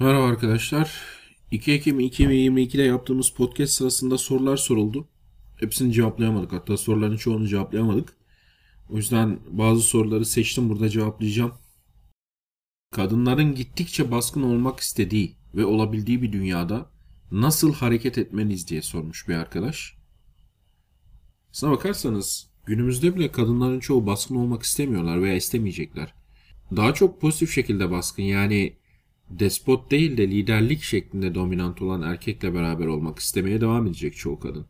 Merhaba arkadaşlar. 2 Ekim 2022'de yaptığımız podcast sırasında sorular soruldu. Hepsini cevaplayamadık. Hatta soruların çoğunu cevaplayamadık. O yüzden bazı soruları seçtim burada cevaplayacağım. Kadınların gittikçe baskın olmak istediği ve olabildiği bir dünyada nasıl hareket etmeniz diye sormuş bir arkadaş. Sana bakarsanız günümüzde bile kadınların çoğu baskın olmak istemiyorlar veya istemeyecekler. Daha çok pozitif şekilde baskın yani despot değil de liderlik şeklinde dominant olan erkekle beraber olmak istemeye devam edecek çoğu kadın.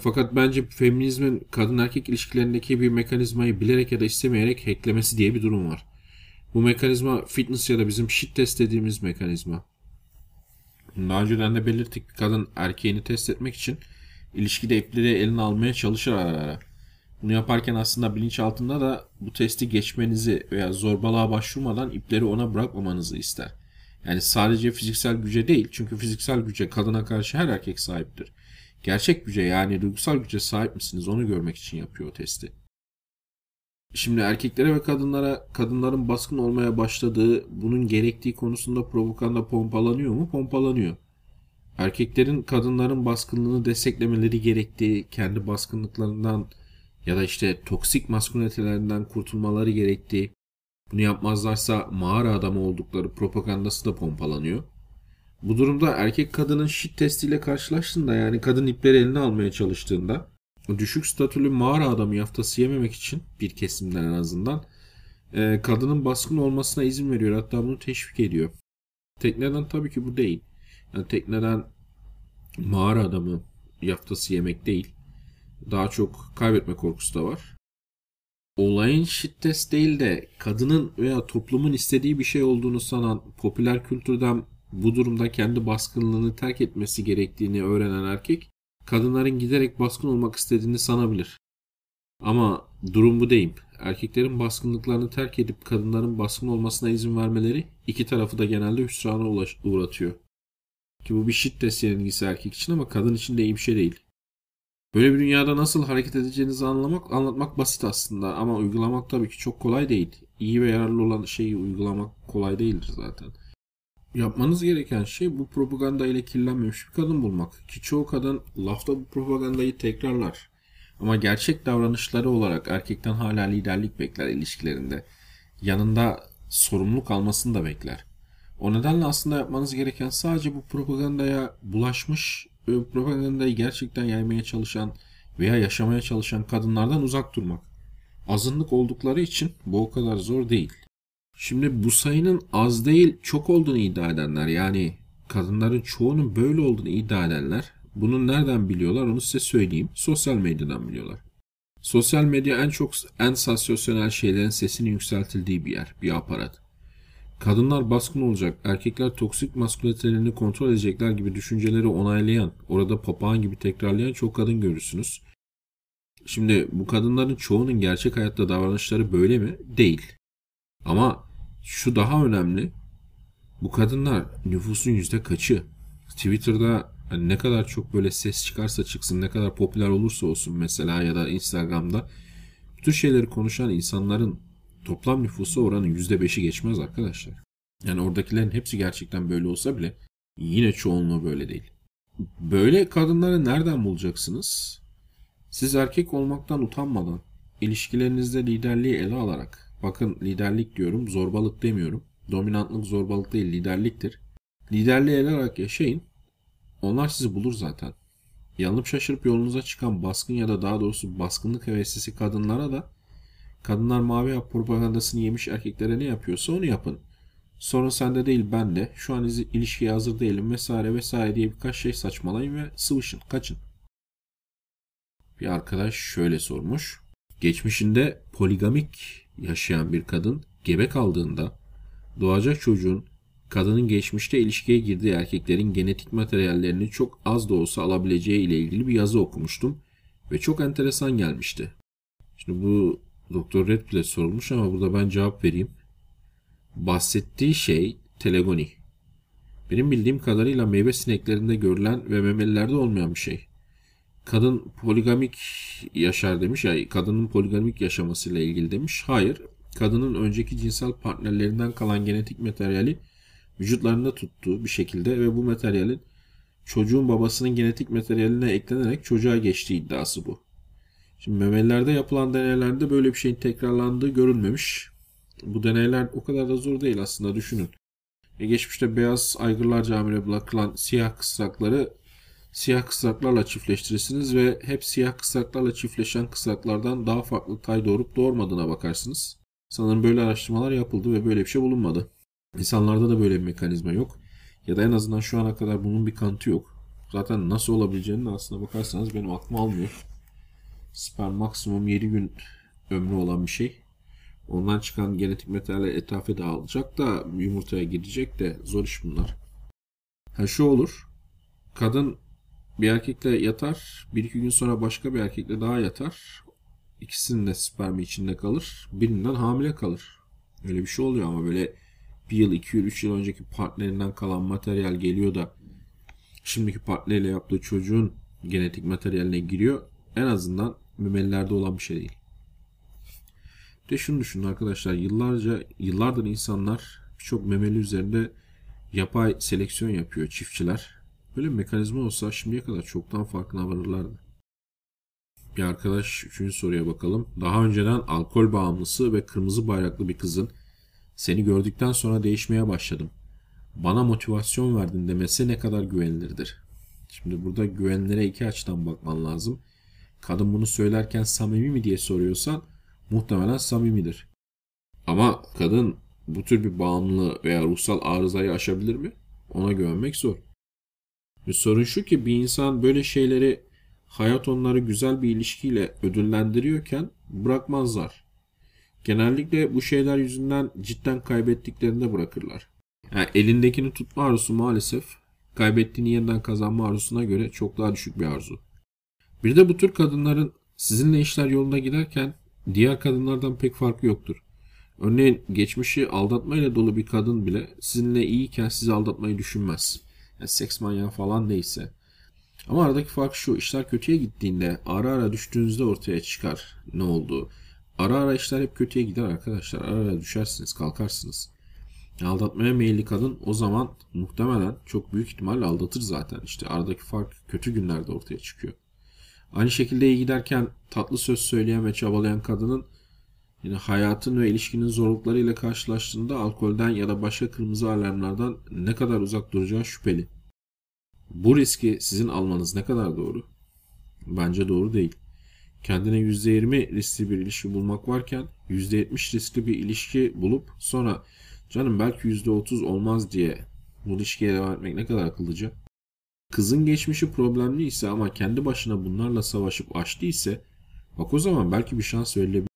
Fakat bence feminizmin kadın erkek ilişkilerindeki bir mekanizmayı bilerek ya da istemeyerek hacklemesi diye bir durum var. Bu mekanizma fitness ya da bizim shit test dediğimiz mekanizma. Daha önceden de belirttik kadın erkeğini test etmek için ilişkide ipleri eline almaya çalışır ara ara. Bunu yaparken aslında bilinç altında da bu testi geçmenizi veya zorbalığa başvurmadan ipleri ona bırakmamanızı ister. Yani sadece fiziksel güce değil çünkü fiziksel güce kadına karşı her erkek sahiptir. Gerçek güce yani duygusal güce sahip misiniz onu görmek için yapıyor o testi. Şimdi erkeklere ve kadınlara kadınların baskın olmaya başladığı bunun gerektiği konusunda propaganda pompalanıyor mu? Pompalanıyor. Erkeklerin kadınların baskınlığını desteklemeleri gerektiği, kendi baskınlıklarından ya da işte toksik maskülinitelerinden kurtulmaları gerektiği, bunu yapmazlarsa mağara adamı oldukları propagandası da pompalanıyor. Bu durumda erkek kadının shit testiyle karşılaştığında yani kadın ipleri eline almaya çalıştığında düşük statülü mağara adamı yaftası yememek için bir kesimden en azından e, kadının baskın olmasına izin veriyor. Hatta bunu teşvik ediyor. Tekneden tabii ki bu değil. Yani tekneden mağara adamı yaftası yemek değil. Daha çok kaybetme korkusu da var. Olayın şiddet değil de kadının veya toplumun istediği bir şey olduğunu sanan popüler kültürden bu durumda kendi baskınlığını terk etmesi gerektiğini öğrenen erkek kadınların giderek baskın olmak istediğini sanabilir. Ama durum bu değil. Erkeklerin baskınlıklarını terk edip kadınların baskın olmasına izin vermeleri iki tarafı da genelde hüsrana uğratıyor. Ki bu bir şiddet yenilgisi erkek için ama kadın için de iyi bir şey değil. Böyle bir dünyada nasıl hareket edeceğinizi anlamak, anlatmak basit aslında ama uygulamak tabii ki çok kolay değil. İyi ve yararlı olan şeyi uygulamak kolay değildir zaten. Yapmanız gereken şey bu propaganda ile kirlenmemiş bir kadın bulmak. Ki çoğu kadın lafta bu propagandayı tekrarlar. Ama gerçek davranışları olarak erkekten hala liderlik bekler ilişkilerinde. Yanında sorumluluk almasını da bekler. O nedenle aslında yapmanız gereken sadece bu propagandaya bulaşmış propagandayı gerçekten yaymaya çalışan veya yaşamaya çalışan kadınlardan uzak durmak. Azınlık oldukları için bu o kadar zor değil. Şimdi bu sayının az değil çok olduğunu iddia edenler yani kadınların çoğunun böyle olduğunu iddia edenler bunu nereden biliyorlar onu size söyleyeyim. Sosyal medyadan biliyorlar. Sosyal medya en çok en sansasyonel şeylerin sesini yükseltildiği bir yer, bir aparat. Kadınlar baskın olacak, erkekler toksik maskülinitelerini kontrol edecekler gibi düşünceleri onaylayan, orada papağan gibi tekrarlayan çok kadın görürsünüz. Şimdi bu kadınların çoğunun gerçek hayatta davranışları böyle mi? Değil. Ama şu daha önemli. Bu kadınlar nüfusun yüzde kaçı? Twitter'da hani ne kadar çok böyle ses çıkarsa çıksın, ne kadar popüler olursa olsun mesela ya da Instagram'da bu tür şeyleri konuşan insanların toplam nüfusu oranın %5'i geçmez arkadaşlar. Yani oradakilerin hepsi gerçekten böyle olsa bile yine çoğunluğu böyle değil. Böyle kadınları nereden bulacaksınız? Siz erkek olmaktan utanmadan, ilişkilerinizde liderliği ele alarak, bakın liderlik diyorum, zorbalık demiyorum. Dominantlık zorbalık değil, liderliktir. Liderliği ele alarak yaşayın. Onlar sizi bulur zaten. Yanılıp şaşırıp yolunuza çıkan baskın ya da daha doğrusu baskınlık heveslisi kadınlara da Kadınlar mavi hap propagandasını yemiş erkeklere ne yapıyorsa onu yapın. Sorun sende değil bende. Şu an ilişkiye hazır değilim vesaire vesaire diye birkaç şey saçmalayın ve sıvışın, kaçın. Bir arkadaş şöyle sormuş. Geçmişinde poligamik yaşayan bir kadın gebe kaldığında doğacak çocuğun kadının geçmişte ilişkiye girdiği erkeklerin genetik materyallerini çok az da olsa alabileceği ile ilgili bir yazı okumuştum ve çok enteresan gelmişti. Şimdi bu Doktor Redpile sorulmuş ama burada ben cevap vereyim. Bahsettiği şey telegoni. Benim bildiğim kadarıyla meyve sineklerinde görülen ve memelilerde olmayan bir şey. Kadın poligamik yaşar demiş ya kadının poligamik yaşamasıyla ilgili demiş. Hayır. Kadının önceki cinsel partnerlerinden kalan genetik materyali vücutlarında tuttuğu bir şekilde ve bu materyalin çocuğun babasının genetik materyaline eklenerek çocuğa geçtiği iddiası bu. Şimdi memelilerde yapılan deneylerde böyle bir şeyin tekrarlandığı görülmemiş. Bu deneyler o kadar da zor değil aslında düşünün. E geçmişte beyaz aygırlar camine bırakılan siyah kısrakları siyah kısraklarla çiftleştirirsiniz ve hep siyah kısraklarla çiftleşen kısraklardan daha farklı tay doğurup doğurmadığına bakarsınız. Sanırım böyle araştırmalar yapıldı ve böyle bir şey bulunmadı. İnsanlarda da böyle bir mekanizma yok. Ya da en azından şu ana kadar bunun bir kanıtı yok. Zaten nasıl olabileceğini aslına bakarsanız benim aklım almıyor. Sperm maksimum 7 gün ömrü olan bir şey. Ondan çıkan genetik materyaller etrafa dağılacak da yumurtaya girecek de zor iş bunlar. Ha şu olur. Kadın bir erkekle yatar. Bir iki gün sonra başka bir erkekle daha yatar. İkisinin de spermi içinde kalır. Birinden hamile kalır. Öyle bir şey oluyor ama böyle bir yıl, iki yıl, üç yıl önceki partnerinden kalan materyal geliyor da şimdiki partneriyle yaptığı çocuğun genetik materyaline giriyor. En azından memelilerde olan bir şey değil. de şunu düşünün arkadaşlar. Yıllarca, yıllardır insanlar birçok memeli üzerinde yapay seleksiyon yapıyor çiftçiler. Böyle bir mekanizma olsa şimdiye kadar çoktan farkına varırlardı. Bir arkadaş üçüncü soruya bakalım. Daha önceden alkol bağımlısı ve kırmızı bayraklı bir kızın seni gördükten sonra değişmeye başladım. Bana motivasyon verdin demesi ne kadar güvenilirdir? Şimdi burada güvenlere iki açıdan bakman lazım. Kadın bunu söylerken samimi mi diye soruyorsan muhtemelen samimidir. Ama kadın bu tür bir bağımlılığı veya ruhsal arızayı aşabilir mi? Ona güvenmek zor. Ve sorun şu ki bir insan böyle şeyleri hayat onları güzel bir ilişkiyle ödüllendiriyorken bırakmazlar. Genellikle bu şeyler yüzünden cidden kaybettiklerinde bırakırlar. Yani elindekini tutma arzusu maalesef kaybettiğini yeniden kazanma arzusuna göre çok daha düşük bir arzu. Bir de bu tür kadınların sizinle işler yolunda giderken diğer kadınlardan pek farkı yoktur. Örneğin geçmişi aldatmayla dolu bir kadın bile sizinle iyiyken sizi aldatmayı düşünmez. Yani seks manyağı falan değilse. Ama aradaki fark şu işler kötüye gittiğinde ara ara düştüğünüzde ortaya çıkar ne olduğu. Ara ara işler hep kötüye gider arkadaşlar. Ara ara düşersiniz kalkarsınız. Aldatmaya meyilli kadın o zaman muhtemelen çok büyük ihtimalle aldatır zaten. İşte aradaki fark kötü günlerde ortaya çıkıyor. Aynı şekilde iyi giderken tatlı söz söyleyen ve çabalayan kadının yine hayatın ve ilişkinin zorluklarıyla karşılaştığında alkolden ya da başka kırmızı alarmlardan ne kadar uzak duracağı şüpheli. Bu riski sizin almanız ne kadar doğru? Bence doğru değil. Kendine %20 riskli bir ilişki bulmak varken %70 riskli bir ilişki bulup sonra canım belki %30 olmaz diye bu ilişkiye devam etmek ne kadar akıllıca? Kızın geçmişi problemli ise ama kendi başına bunlarla savaşıp açtı ise bak o zaman belki bir şans verilebilir.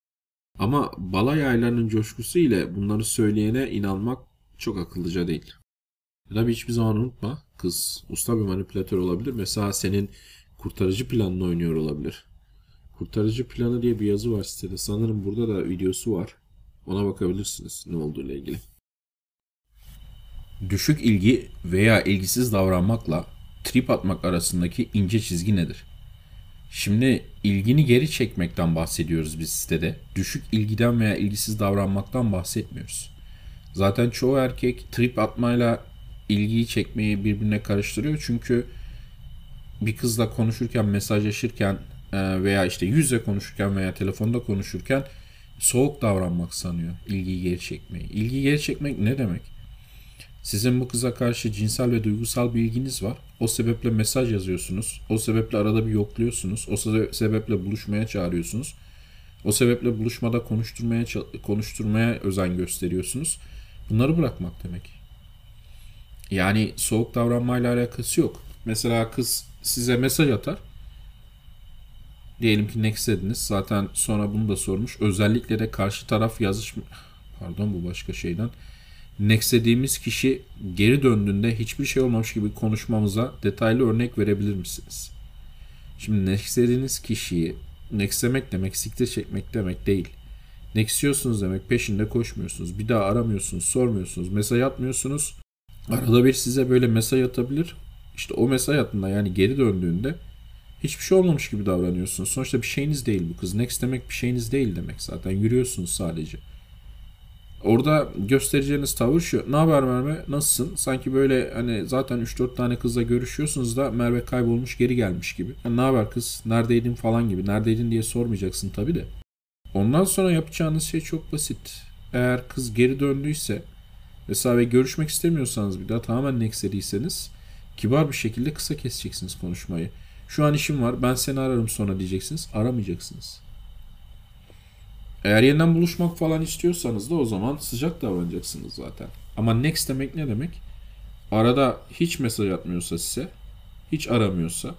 Ama balay aylarının coşkusu ile bunları söyleyene inanmak çok akıllıca değil. Tabii hiçbir zaman unutma kız usta bir manipülatör olabilir. Mesela senin kurtarıcı planını oynuyor olabilir. Kurtarıcı planı diye bir yazı var sitede. Sanırım burada da videosu var. Ona bakabilirsiniz ne olduğu ile ilgili. Düşük ilgi veya ilgisiz davranmakla trip atmak arasındaki ince çizgi nedir? Şimdi ilgini geri çekmekten bahsediyoruz biz sitede. Düşük ilgiden veya ilgisiz davranmaktan bahsetmiyoruz. Zaten çoğu erkek trip atmayla ilgiyi çekmeyi birbirine karıştırıyor. Çünkü bir kızla konuşurken, mesajlaşırken e, veya işte yüzle konuşurken veya telefonda konuşurken soğuk davranmak sanıyor. İlgiyi geri çekmeyi. İlgiyi geri çekmek ne demek? Sizin bu kıza karşı cinsel ve duygusal bir ilginiz var. O sebeple mesaj yazıyorsunuz. O sebeple arada bir yokluyorsunuz. O sebeple buluşmaya çağırıyorsunuz. O sebeple buluşmada konuşturmaya konuşturmaya özen gösteriyorsunuz. Bunları bırakmak demek. Yani soğuk davranmayla alakası yok. Mesela kız size mesaj atar. Diyelim ki next dediniz. Zaten sonra bunu da sormuş. Özellikle de karşı taraf yazış... Pardon bu başka şeyden. Nextlediğimiz kişi geri döndüğünde hiçbir şey olmamış gibi konuşmamıza detaylı örnek verebilir misiniz? Şimdi nextlediğiniz kişiyi nextlemek demek siktir çekmek demek değil. Nextiyorsunuz demek peşinde koşmuyorsunuz. Bir daha aramıyorsunuz, sormuyorsunuz, mesaj atmıyorsunuz. Arada bir size böyle mesaj atabilir. İşte o mesaj attığında yani geri döndüğünde hiçbir şey olmamış gibi davranıyorsunuz. Sonuçta bir şeyiniz değil bu kız. Next demek bir şeyiniz değil demek zaten. Yürüyorsunuz sadece. Orada göstereceğiniz tavır şu. Ne haber Merve? Nasılsın? Sanki böyle hani zaten 3-4 tane kızla görüşüyorsunuz da Merve kaybolmuş geri gelmiş gibi. Ne haber kız? Neredeydin falan gibi. Neredeydin diye sormayacaksın tabii de. Ondan sonra yapacağınız şey çok basit. Eğer kız geri döndüyse mesela ve görüşmek istemiyorsanız bir daha tamamen nekseriyseniz kibar bir şekilde kısa keseceksiniz konuşmayı. Şu an işim var ben seni ararım sonra diyeceksiniz. Aramayacaksınız. Eğer yeniden buluşmak falan istiyorsanız da o zaman sıcak davranacaksınız zaten. Ama next demek ne demek? Arada hiç mesaj atmıyorsa size, hiç aramıyorsa,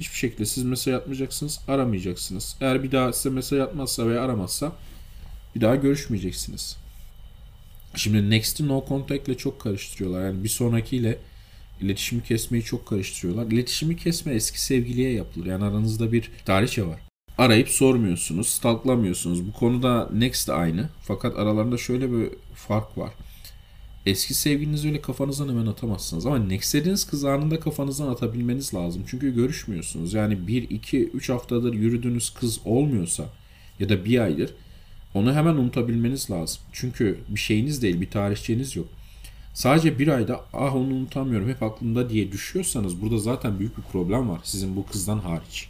hiçbir şekilde siz mesaj atmayacaksınız, aramayacaksınız. Eğer bir daha size mesaj atmazsa veya aramazsa bir daha görüşmeyeceksiniz. Şimdi next'i no contact ile çok karıştırıyorlar. Yani bir sonrakiyle iletişimi kesmeyi çok karıştırıyorlar. İletişimi kesme eski sevgiliye yapılır. Yani aranızda bir tarihçe var arayıp sormuyorsunuz, stalklamıyorsunuz. Bu konuda Next de aynı. Fakat aralarında şöyle bir fark var. Eski sevgilinizi öyle kafanızdan hemen atamazsınız. Ama Next'lediğiniz kız anında kafanızdan atabilmeniz lazım. Çünkü görüşmüyorsunuz. Yani 1, 2, 3 haftadır yürüdüğünüz kız olmuyorsa ya da bir aydır onu hemen unutabilmeniz lazım. Çünkü bir şeyiniz değil, bir tarihçeniz yok. Sadece bir ayda ah onu unutamıyorum hep aklımda diye düşüyorsanız burada zaten büyük bir problem var sizin bu kızdan hariç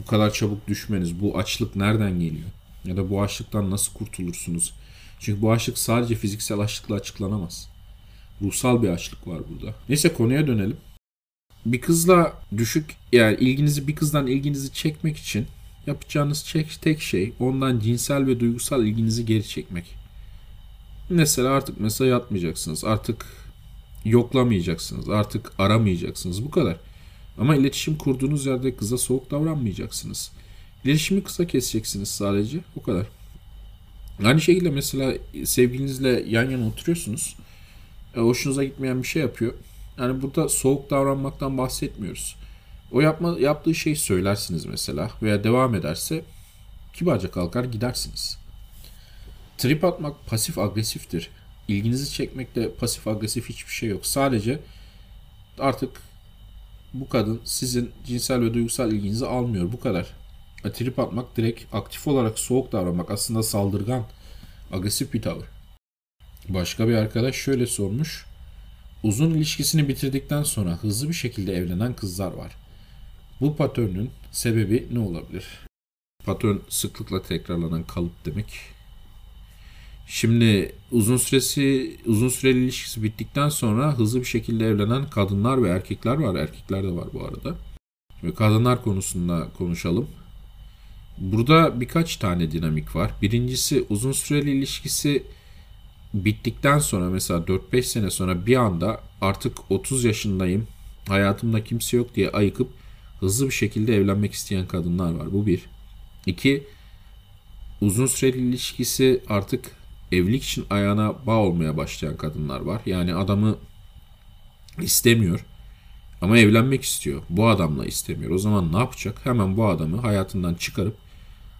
bu kadar çabuk düşmeniz, bu açlık nereden geliyor? Ya da bu açlıktan nasıl kurtulursunuz? Çünkü bu açlık sadece fiziksel açlıkla açıklanamaz. Ruhsal bir açlık var burada. Neyse konuya dönelim. Bir kızla düşük yani ilginizi bir kızdan ilginizi çekmek için yapacağınız tek şey ondan cinsel ve duygusal ilginizi geri çekmek. Mesela artık mesaj atmayacaksınız. Artık yoklamayacaksınız. Artık aramayacaksınız. Bu kadar. Ama iletişim kurduğunuz yerde kıza soğuk davranmayacaksınız. İletişimi kısa keseceksiniz sadece. O kadar. Aynı şekilde mesela sevgilinizle yan yana oturuyorsunuz. E, hoşunuza gitmeyen bir şey yapıyor. Yani burada soğuk davranmaktan bahsetmiyoruz. O yapma, yaptığı şeyi söylersiniz mesela veya devam ederse kibarca kalkar gidersiniz. Trip atmak pasif agresiftir. İlginizi çekmekte pasif agresif hiçbir şey yok. Sadece artık bu kadın sizin cinsel ve duygusal ilginizi almıyor. Bu kadar. E, trip atmak direkt aktif olarak soğuk davranmak aslında saldırgan, agresif bir tavır. Başka bir arkadaş şöyle sormuş. Uzun ilişkisini bitirdikten sonra hızlı bir şekilde evlenen kızlar var. Bu patörnün sebebi ne olabilir? Patern sıklıkla tekrarlanan kalıp demek. Şimdi uzun süresi uzun süreli ilişkisi bittikten sonra hızlı bir şekilde evlenen kadınlar ve erkekler var. Erkekler de var bu arada. Şimdi kadınlar konusunda konuşalım. Burada birkaç tane dinamik var. Birincisi uzun süreli ilişkisi bittikten sonra mesela 4-5 sene sonra bir anda artık 30 yaşındayım, hayatımda kimse yok diye ayıkıp hızlı bir şekilde evlenmek isteyen kadınlar var. Bu bir. İki, uzun süreli ilişkisi artık evlilik için ayağına bağ olmaya başlayan kadınlar var. Yani adamı istemiyor ama evlenmek istiyor. Bu adamla istemiyor. O zaman ne yapacak? Hemen bu adamı hayatından çıkarıp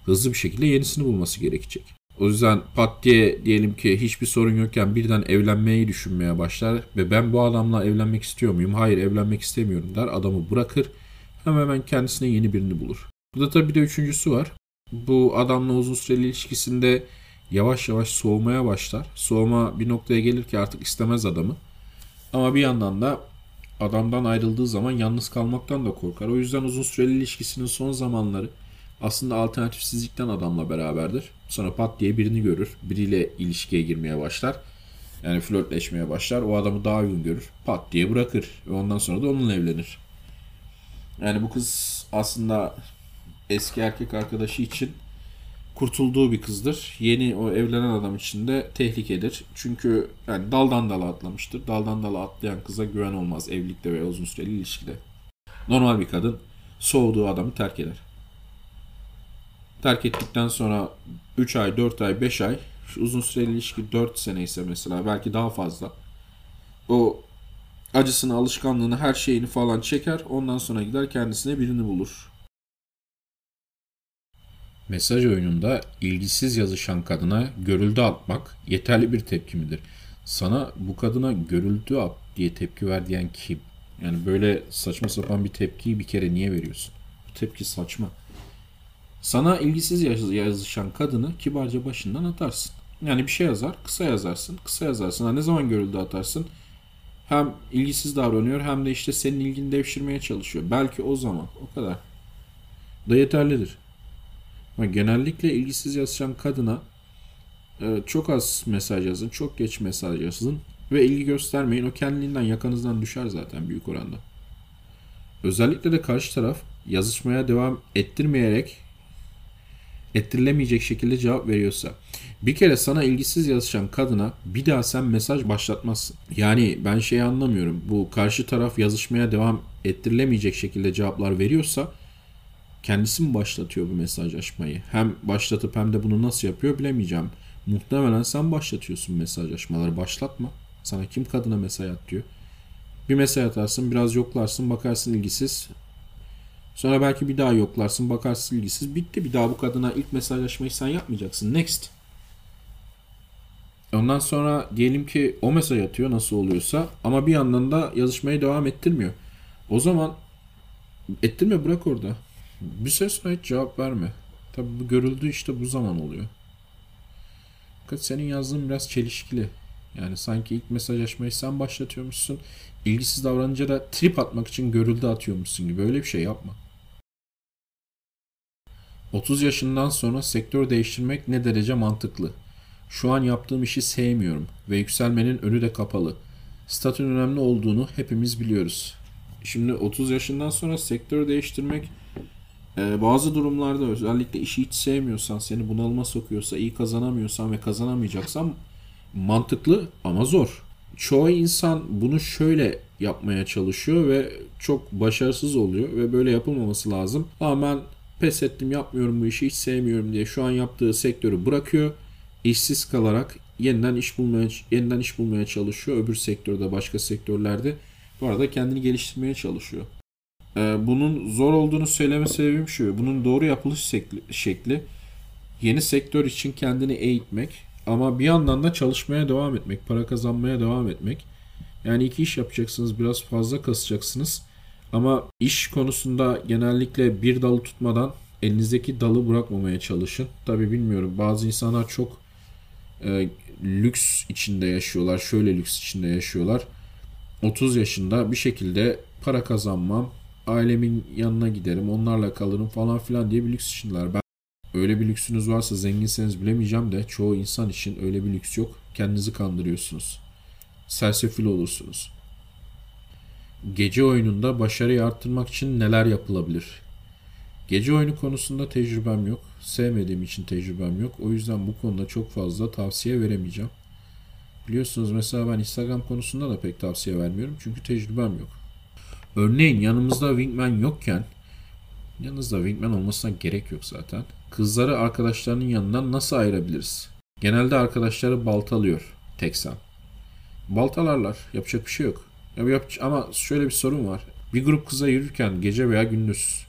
hızlı bir şekilde yenisini bulması gerekecek. O yüzden pat diye diyelim ki hiçbir sorun yokken birden evlenmeyi düşünmeye başlar ve ben bu adamla evlenmek istiyor muyum? Hayır evlenmek istemiyorum der. Adamı bırakır hemen hemen kendisine yeni birini bulur. Burada tabii bir de üçüncüsü var. Bu adamla uzun süreli ilişkisinde yavaş yavaş soğumaya başlar. Soğuma bir noktaya gelir ki artık istemez adamı. Ama bir yandan da adamdan ayrıldığı zaman yalnız kalmaktan da korkar. O yüzden uzun süreli ilişkisinin son zamanları aslında alternatifsizlikten adamla beraberdir. Sonra pat diye birini görür. Biriyle ilişkiye girmeye başlar. Yani flörtleşmeye başlar. O adamı daha uygun görür. Pat diye bırakır. Ve ondan sonra da onunla evlenir. Yani bu kız aslında eski erkek arkadaşı için kurtulduğu bir kızdır. Yeni o evlenen adam için de tehlikedir. Çünkü yani daldan dala atlamıştır. Daldan dala atlayan kıza güven olmaz evlilikte veya uzun süreli ilişkide. Normal bir kadın soğuduğu adamı terk eder. Terk ettikten sonra 3 ay, 4 ay, 5 ay şu uzun süreli ilişki 4 sene ise mesela belki daha fazla. O acısını, alışkanlığını, her şeyini falan çeker. Ondan sonra gider kendisine birini bulur. Mesaj oyununda ilgisiz yazışan kadına görüldü atmak yeterli bir tepki midir? Sana bu kadına görüldü at diye tepki ver diyen kim? Yani böyle saçma sapan bir tepkiyi bir kere niye veriyorsun? Bu tepki saçma. Sana ilgisiz yazışan kadını kibarca başından atarsın. Yani bir şey yazar, kısa yazarsın, kısa yazarsın. Ha, ne zaman görüldü atarsın? Hem ilgisiz davranıyor hem de işte senin ilgini devşirmeye çalışıyor. Belki o zaman o kadar. Da yeterlidir. Ama genellikle ilgisiz yazan kadına e, çok az mesaj yazın, çok geç mesaj yazın ve ilgi göstermeyin. O kendiliğinden yakanızdan düşer zaten büyük oranda. Özellikle de karşı taraf yazışmaya devam ettirmeyerek ettirilemeyecek şekilde cevap veriyorsa. Bir kere sana ilgisiz yazışan kadına bir daha sen mesaj başlatmazsın. Yani ben şeyi anlamıyorum. Bu karşı taraf yazışmaya devam ettirilemeyecek şekilde cevaplar veriyorsa kendisi mi başlatıyor bu mesajlaşmayı? Hem başlatıp hem de bunu nasıl yapıyor bilemeyeceğim. Muhtemelen sen başlatıyorsun mesajlaşmaları. Başlatma. Sana kim kadına mesaj at diyor. Bir mesaj atarsın, biraz yoklarsın, bakarsın ilgisiz. Sonra belki bir daha yoklarsın, bakarsın ilgisiz. Bitti. Bir daha bu kadına ilk mesajlaşmayı sen yapmayacaksın. Next. Ondan sonra diyelim ki o mesaj atıyor nasıl oluyorsa ama bir yandan da yazışmaya devam ettirmiyor. O zaman ettirme bırak orada. Bir süre sonra hiç cevap verme. Tabi bu görüldü işte bu zaman oluyor. Fakat senin yazdığın biraz çelişkili. Yani sanki ilk mesajlaşmayı sen başlatıyormuşsun. İlgisiz davranınca da trip atmak için görüldü atıyormuşsun gibi. Öyle bir şey yapma. 30 yaşından sonra sektör değiştirmek ne derece mantıklı? Şu an yaptığım işi sevmiyorum ve yükselmenin önü de kapalı. Statün önemli olduğunu hepimiz biliyoruz. Şimdi 30 yaşından sonra sektör değiştirmek e, bazı durumlarda özellikle işi hiç sevmiyorsan, seni bunalıma sokuyorsa, iyi kazanamıyorsan ve kazanamayacaksan mantıklı ama zor. Çoğu insan bunu şöyle yapmaya çalışıyor ve çok başarısız oluyor ve böyle yapılmaması lazım. Ama ben pes ettim yapmıyorum bu işi hiç sevmiyorum diye şu an yaptığı sektörü bırakıyor. işsiz kalarak yeniden iş bulmaya yeniden iş bulmaya çalışıyor. Öbür sektörde başka sektörlerde bu arada kendini geliştirmeye çalışıyor. Ee, bunun zor olduğunu söyleme sebebim şu. Bunun doğru yapılış şekli yeni sektör için kendini eğitmek ama bir yandan da çalışmaya devam etmek, para kazanmaya devam etmek. Yani iki iş yapacaksınız, biraz fazla kasacaksınız. Ama iş konusunda genellikle bir dalı tutmadan elinizdeki dalı bırakmamaya çalışın. Tabi bilmiyorum bazı insanlar çok e, lüks içinde yaşıyorlar. Şöyle lüks içinde yaşıyorlar. 30 yaşında bir şekilde para kazanmam, ailemin yanına giderim, onlarla kalırım falan filan diye bir lüks içindeler. Ben öyle bir lüksünüz varsa zenginseniz bilemeyeceğim de çoğu insan için öyle bir lüks yok. Kendinizi kandırıyorsunuz. Sersefil olursunuz. Gece oyununda başarıyı arttırmak için neler yapılabilir? Gece oyunu konusunda tecrübem yok. Sevmediğim için tecrübem yok. O yüzden bu konuda çok fazla tavsiye veremeyeceğim. Biliyorsunuz mesela ben Instagram konusunda da pek tavsiye vermiyorum. Çünkü tecrübem yok. Örneğin yanımızda wingman yokken yanınızda wingman olmasına gerek yok zaten. Kızları arkadaşlarının yanından nasıl ayırabiliriz? Genelde arkadaşları baltalıyor teksen. Baltalarlar. Yapacak bir şey yok. Ya yap ama şöyle bir sorun var. Bir grup kıza yürürken gece veya gündüz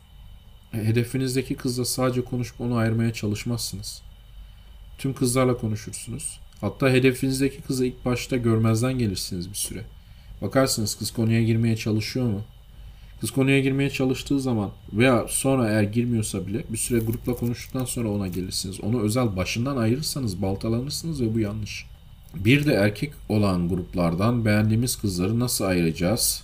hedefinizdeki kızla sadece konuşup onu ayırmaya çalışmazsınız. Tüm kızlarla konuşursunuz. Hatta hedefinizdeki kızı ilk başta görmezden gelirsiniz bir süre. Bakarsınız kız konuya girmeye çalışıyor mu? Kız konuya girmeye çalıştığı zaman veya sonra eğer girmiyorsa bile bir süre grupla konuştuktan sonra ona gelirsiniz. Onu özel başından ayırırsanız baltalanırsınız ve bu yanlış. Bir de erkek olan gruplardan beğendiğimiz kızları nasıl ayıracağız?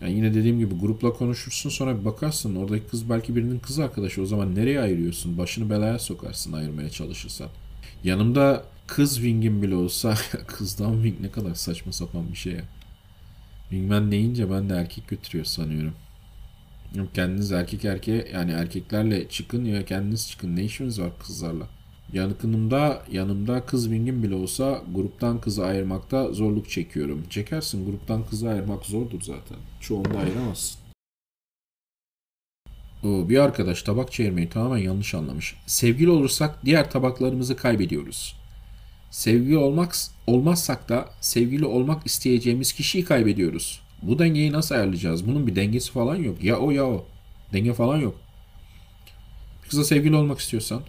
Yani yine dediğim gibi grupla konuşursun sonra bir bakarsın oradaki kız belki birinin kız arkadaşı o zaman nereye ayırıyorsun? Başını belaya sokarsın ayırmaya çalışırsan. Yanımda kız wing'im bile olsa kızdan wing ne kadar saçma sapan bir şey ya. Wingman deyince ben de erkek götürüyor sanıyorum. Kendiniz erkek erkeğe yani erkeklerle çıkın ya kendiniz çıkın. Ne işiniz var kızlarla? Yanımda, yanımda kız wing'im bile olsa gruptan kızı ayırmakta zorluk çekiyorum. Çekersin gruptan kızı ayırmak zordur zaten. Çoğunda ayıramazsın. O, bir arkadaş tabak çevirmeyi tamamen yanlış anlamış. Sevgili olursak diğer tabaklarımızı kaybediyoruz. Sevgili olmak olmazsak da sevgili olmak isteyeceğimiz kişiyi kaybediyoruz. Bu dengeyi nasıl ayarlayacağız? Bunun bir dengesi falan yok. Ya o ya o. Denge falan yok. Kızla sevgili olmak istiyorsan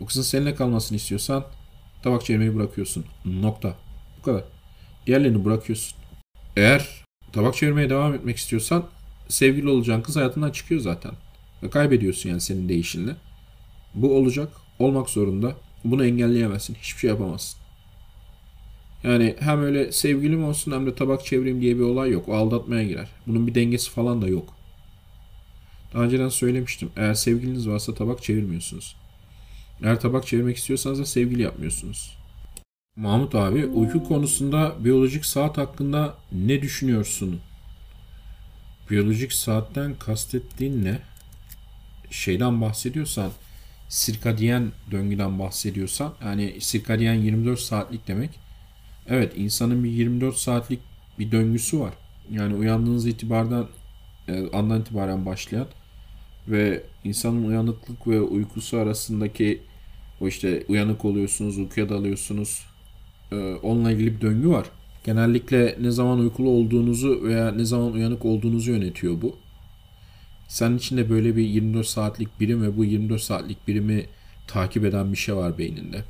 bu kızın seninle kalmasını istiyorsan tabak çevirmeyi bırakıyorsun. Nokta. Bu kadar. Diğerlerini bırakıyorsun. Eğer tabak çevirmeye devam etmek istiyorsan sevgili olacağın kız hayatından çıkıyor zaten. Ve kaybediyorsun yani senin değişinle. Bu olacak. Olmak zorunda. Bunu engelleyemezsin. Hiçbir şey yapamazsın. Yani hem öyle sevgilim olsun hem de tabak çevireyim diye bir olay yok. O aldatmaya girer. Bunun bir dengesi falan da yok. Daha önceden söylemiştim. Eğer sevgiliniz varsa tabak çevirmiyorsunuz. Eğer tabak çevirmek istiyorsanız da sevgili yapmıyorsunuz. Mahmut abi uyku konusunda biyolojik saat hakkında ne düşünüyorsun? Biyolojik saatten kastettiğin ne? Şeyden bahsediyorsan sirkadiyen döngüden bahsediyorsan yani sirkadiyen 24 saatlik demek. Evet insanın bir 24 saatlik bir döngüsü var. Yani uyandığınız itibardan e, andan itibaren başlayan ve insanın uyanıklık ve uykusu arasındaki o işte uyanık oluyorsunuz, uykuya dalıyorsunuz. E, onunla ilgili bir döngü var. Genellikle ne zaman uykulu olduğunuzu veya ne zaman uyanık olduğunuzu yönetiyor bu. Senin içinde böyle bir 24 saatlik birim ve bu 24 saatlik birimi takip eden bir şey var beyninde.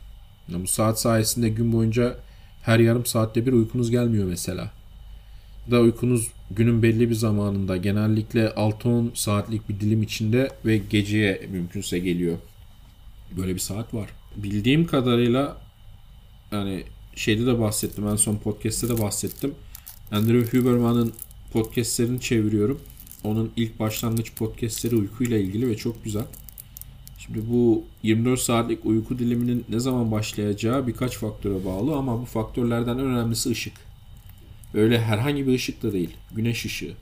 Yani bu saat sayesinde gün boyunca her yarım saatte bir uykunuz gelmiyor mesela. Da uykunuz günün belli bir zamanında genellikle 6-10 saatlik bir dilim içinde ve geceye mümkünse geliyor. Böyle bir saat var. Bildiğim kadarıyla yani şeyde de bahsettim en son podcast'te de bahsettim. Andrew Huberman'ın podcast'lerini çeviriyorum. Onun ilk başlangıç podcastleri uykuyla ilgili ve çok güzel. Şimdi bu 24 saatlik uyku diliminin ne zaman başlayacağı birkaç faktöre bağlı ama bu faktörlerden en önemlisi ışık. Öyle herhangi bir ışık da değil. Güneş ışığı.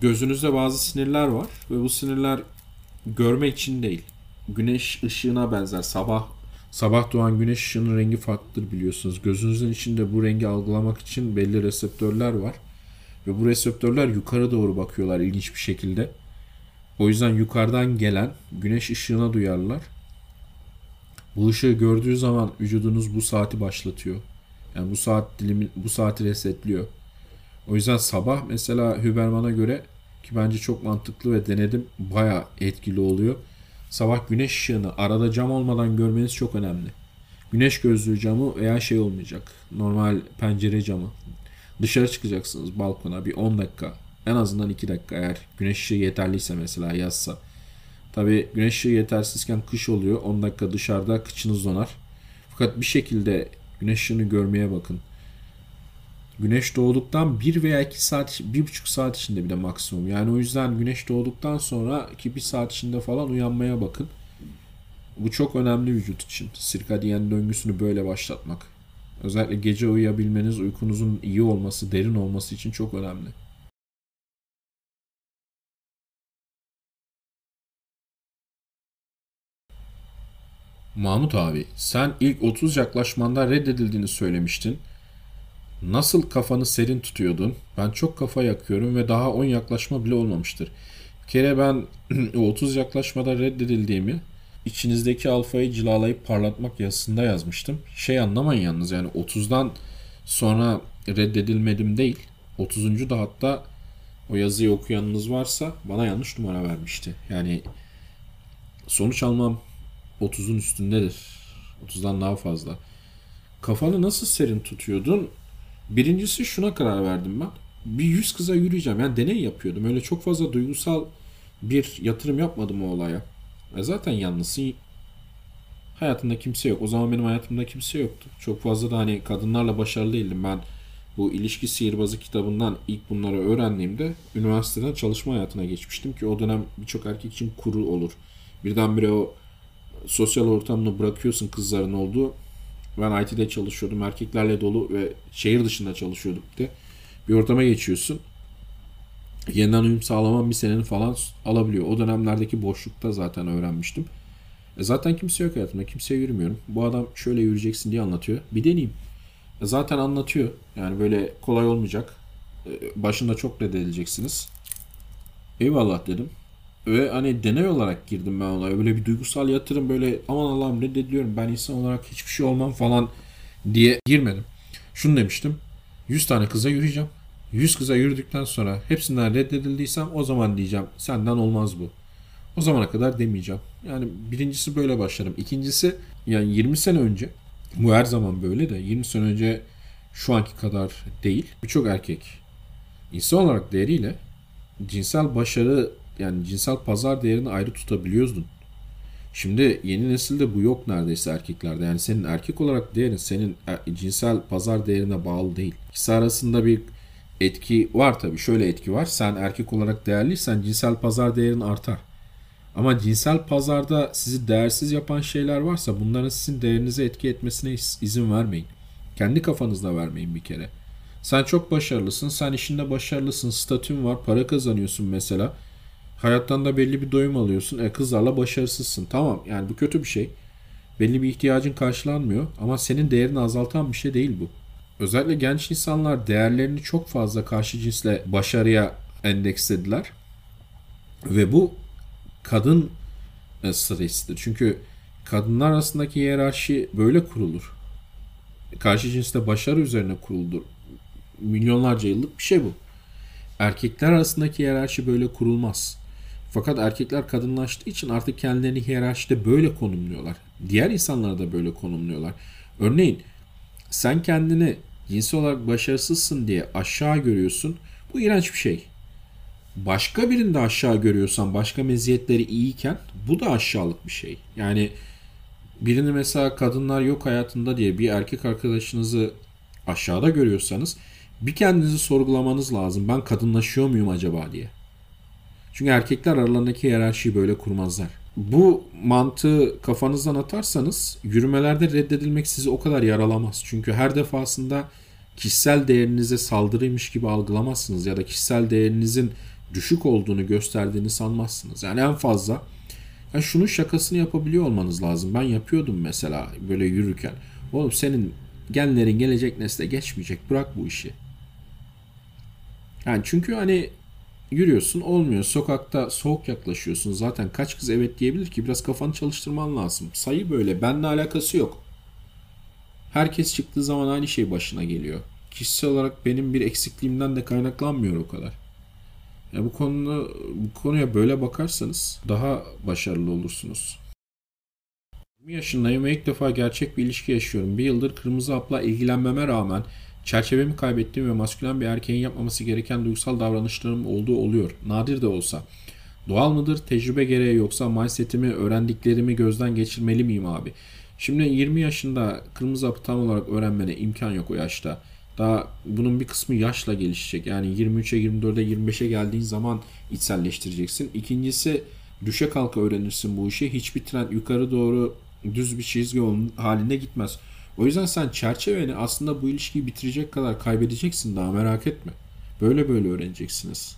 Gözünüzde bazı sinirler var ve bu sinirler görme için değil. Güneş ışığına benzer. Sabah sabah doğan güneş ışığının rengi farklıdır biliyorsunuz. Gözünüzün içinde bu rengi algılamak için belli reseptörler var. Ve bu reseptörler yukarı doğru bakıyorlar ilginç bir şekilde. O yüzden yukarıdan gelen güneş ışığına duyarlar. Bu ışığı gördüğü zaman vücudunuz bu saati başlatıyor. Yani bu saat dilimi bu saati resetliyor. O yüzden sabah mesela Hüberman'a göre ki bence çok mantıklı ve denedim baya etkili oluyor. Sabah güneş ışığını arada cam olmadan görmeniz çok önemli. Güneş gözlüğü camı veya şey olmayacak. Normal pencere camı. Dışarı çıkacaksınız balkona bir 10 dakika. En azından 2 dakika eğer güneş ışığı yeterliyse mesela yazsa. Tabi güneş ışığı yetersizken kış oluyor. 10 dakika dışarıda kıçınız donar. Fakat bir şekilde güneş ışığını görmeye bakın. Güneş doğduktan 1 veya 2 saat, 1,5 saat içinde bir de maksimum. Yani o yüzden güneş doğduktan sonra 2-1 saat içinde falan uyanmaya bakın. Bu çok önemli vücut için. Sirkadiyen döngüsünü böyle başlatmak. Özellikle gece uyuyabilmeniz, uykunuzun iyi olması, derin olması için çok önemli. Mahmut abi, sen ilk 30 yaklaşmanda reddedildiğini söylemiştin. Nasıl kafanı serin tutuyordun? Ben çok kafa yakıyorum ve daha 10 yaklaşma bile olmamıştır. Bir kere ben o 30 yaklaşmada reddedildiğimi içinizdeki alfayı cilalayıp parlatmak yazısında yazmıştım. Şey anlamayın yalnız yani 30'dan sonra reddedilmedim değil. 30. da hatta o yazıyı okuyanınız varsa bana yanlış numara vermişti. Yani sonuç almam 30'un üstündedir. 30'dan daha fazla. Kafanı nasıl serin tutuyordun? Birincisi şuna karar verdim ben. Bir yüz kıza yürüyeceğim. Yani deney yapıyordum. Öyle çok fazla duygusal bir yatırım yapmadım o olaya. E zaten yalnızsın. Hayatında kimse yok. O zaman benim hayatımda kimse yoktu. Çok fazla da hani kadınlarla başarılı değildim. Ben bu ilişki sihirbazı kitabından ilk bunları öğrendiğimde üniversiteden çalışma hayatına geçmiştim ki o dönem birçok erkek için kuru olur. Birdenbire o sosyal ortamını bırakıyorsun kızların olduğu. Ben IT'de çalışıyordum. Erkeklerle dolu ve şehir dışında çalışıyorduk de. Bir ortama geçiyorsun. Yeniden uyum sağlamam bir senenin falan alabiliyor. O dönemlerdeki boşlukta zaten öğrenmiştim. E zaten kimse yok hayatımda. Kimseye yürümüyorum. Bu adam şöyle yürüyeceksin diye anlatıyor. Bir deneyeyim. E zaten anlatıyor. Yani böyle kolay olmayacak. E başında çok reddedileceksiniz. Eyvallah dedim. Ve hani deney olarak girdim ben olaya. Böyle bir duygusal yatırım böyle aman Allah'ım reddediliyorum ben insan olarak hiçbir şey olmam falan diye girmedim. Şunu demiştim. 100 tane kıza yürüyeceğim. 100 kıza yürüdükten sonra hepsinden reddedildiysem o zaman diyeceğim senden olmaz bu. O zamana kadar demeyeceğim. Yani birincisi böyle başlarım. İkincisi yani 20 sene önce bu her zaman böyle de 20 sene önce şu anki kadar değil. Birçok erkek insan olarak değeriyle cinsel başarı yani cinsel pazar değerini ayrı tutabiliyordun. Şimdi yeni nesilde bu yok neredeyse erkeklerde. Yani senin erkek olarak değerin senin er- cinsel pazar değerine bağlı değil. İkisi arasında bir etki var tabii. Şöyle etki var. Sen erkek olarak değerliysen cinsel pazar değerin artar. Ama cinsel pazarda sizi değersiz yapan şeyler varsa bunların sizin değerinize etki etmesine iz- izin vermeyin. Kendi kafanızda vermeyin bir kere. Sen çok başarılısın, sen işinde başarılısın, statün var, para kazanıyorsun mesela. Hayattan da belli bir doyum alıyorsun. E kızlarla başarısızsın. Tamam yani bu kötü bir şey. Belli bir ihtiyacın karşılanmıyor ama senin değerini azaltan bir şey değil bu. Özellikle genç insanlar değerlerini çok fazla karşı cinsle başarıya endekslediler. Ve bu kadın e, stratejisidir. Çünkü kadınlar arasındaki hiyerarşi böyle kurulur. Karşı cinste başarı üzerine kuruldur. Milyonlarca yıllık bir şey bu. Erkekler arasındaki hiyerarşi böyle kurulmaz. Fakat erkekler kadınlaştığı için artık kendilerini hiyerarşide böyle konumluyorlar. Diğer insanlar da böyle konumluyorlar. Örneğin sen kendini cinsel olarak başarısızsın diye aşağı görüyorsun. Bu iğrenç bir şey. Başka birini de aşağı görüyorsan, başka meziyetleri iyiyken bu da aşağılık bir şey. Yani birini mesela kadınlar yok hayatında diye bir erkek arkadaşınızı aşağıda görüyorsanız bir kendinizi sorgulamanız lazım. Ben kadınlaşıyor muyum acaba diye. Çünkü erkekler aralarındaki hiyerarşiyi böyle kurmazlar. Bu mantığı kafanızdan atarsanız yürümelerde reddedilmek sizi o kadar yaralamaz. Çünkü her defasında kişisel değerinize saldırıymış gibi algılamazsınız ya da kişisel değerinizin düşük olduğunu gösterdiğini sanmazsınız. Yani en fazla yani şunun şakasını yapabiliyor olmanız lazım. Ben yapıyordum mesela böyle yürürken. Oğlum senin genlerin gelecek nesle geçmeyecek. Bırak bu işi. Yani çünkü hani yürüyorsun olmuyor. Sokakta soğuk yaklaşıyorsun. Zaten kaç kız evet diyebilir ki biraz kafanı çalıştırman lazım. Sayı böyle. Benimle alakası yok. Herkes çıktığı zaman aynı şey başına geliyor. Kişisel olarak benim bir eksikliğimden de kaynaklanmıyor o kadar. Ya bu konuda bu konuya böyle bakarsanız daha başarılı olursunuz. 20 yaşındayım ve ilk defa gerçek bir ilişki yaşıyorum. Bir yıldır kırmızı hapla ilgilenmeme rağmen çerçevemi kaybettiğim ve maskülen bir erkeğin yapmaması gereken duygusal davranışlarım olduğu oluyor. Nadir de olsa. Doğal mıdır? Tecrübe gereği yoksa mindsetimi, öğrendiklerimi gözden geçirmeli miyim abi? Şimdi 20 yaşında kırmızı hapı tam olarak öğrenmene imkan yok o yaşta. Daha bunun bir kısmı yaşla gelişecek. Yani 23'e, 24'e, 25'e geldiğin zaman içselleştireceksin. İkincisi düşe kalka öğrenirsin bu işi. Hiçbir trend yukarı doğru düz bir çizgi halinde gitmez. O yüzden sen çerçeveni aslında bu ilişkiyi bitirecek kadar kaybedeceksin daha merak etme. Böyle böyle öğreneceksiniz.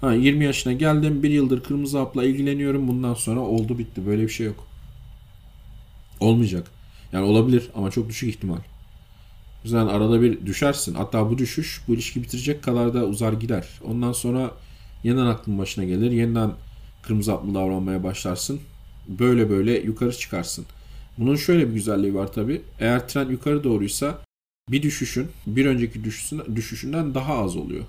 Ha 20 yaşına geldim bir yıldır kırmızı hapla ilgileniyorum bundan sonra oldu bitti böyle bir şey yok. Olmayacak. Yani olabilir ama çok düşük ihtimal. O yüzden arada bir düşersin. Hatta bu düşüş bu ilişki bitirecek kadar da uzar gider. Ondan sonra yeniden aklın başına gelir. Yeniden kırmızı haplı davranmaya başlarsın. Böyle böyle yukarı çıkarsın. Bunun şöyle bir güzelliği var tabi. Eğer trend yukarı doğruysa bir düşüşün bir önceki düşüşünden daha az oluyor.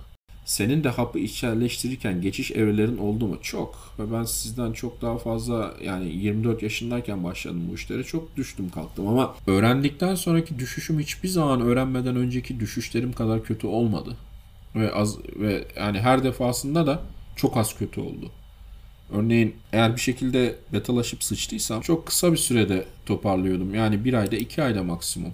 Senin de hapı içselleştirirken geçiş evrelerin oldu mu? Çok. Ve ben sizden çok daha fazla yani 24 yaşındayken başladım bu işlere. Çok düştüm kalktım ama öğrendikten sonraki düşüşüm hiçbir zaman öğrenmeden önceki düşüşlerim kadar kötü olmadı. Ve az ve yani her defasında da çok az kötü oldu. Örneğin eğer bir şekilde betalaşıp sıçtıysam çok kısa bir sürede toparlıyordum. Yani bir ayda iki ayda maksimum.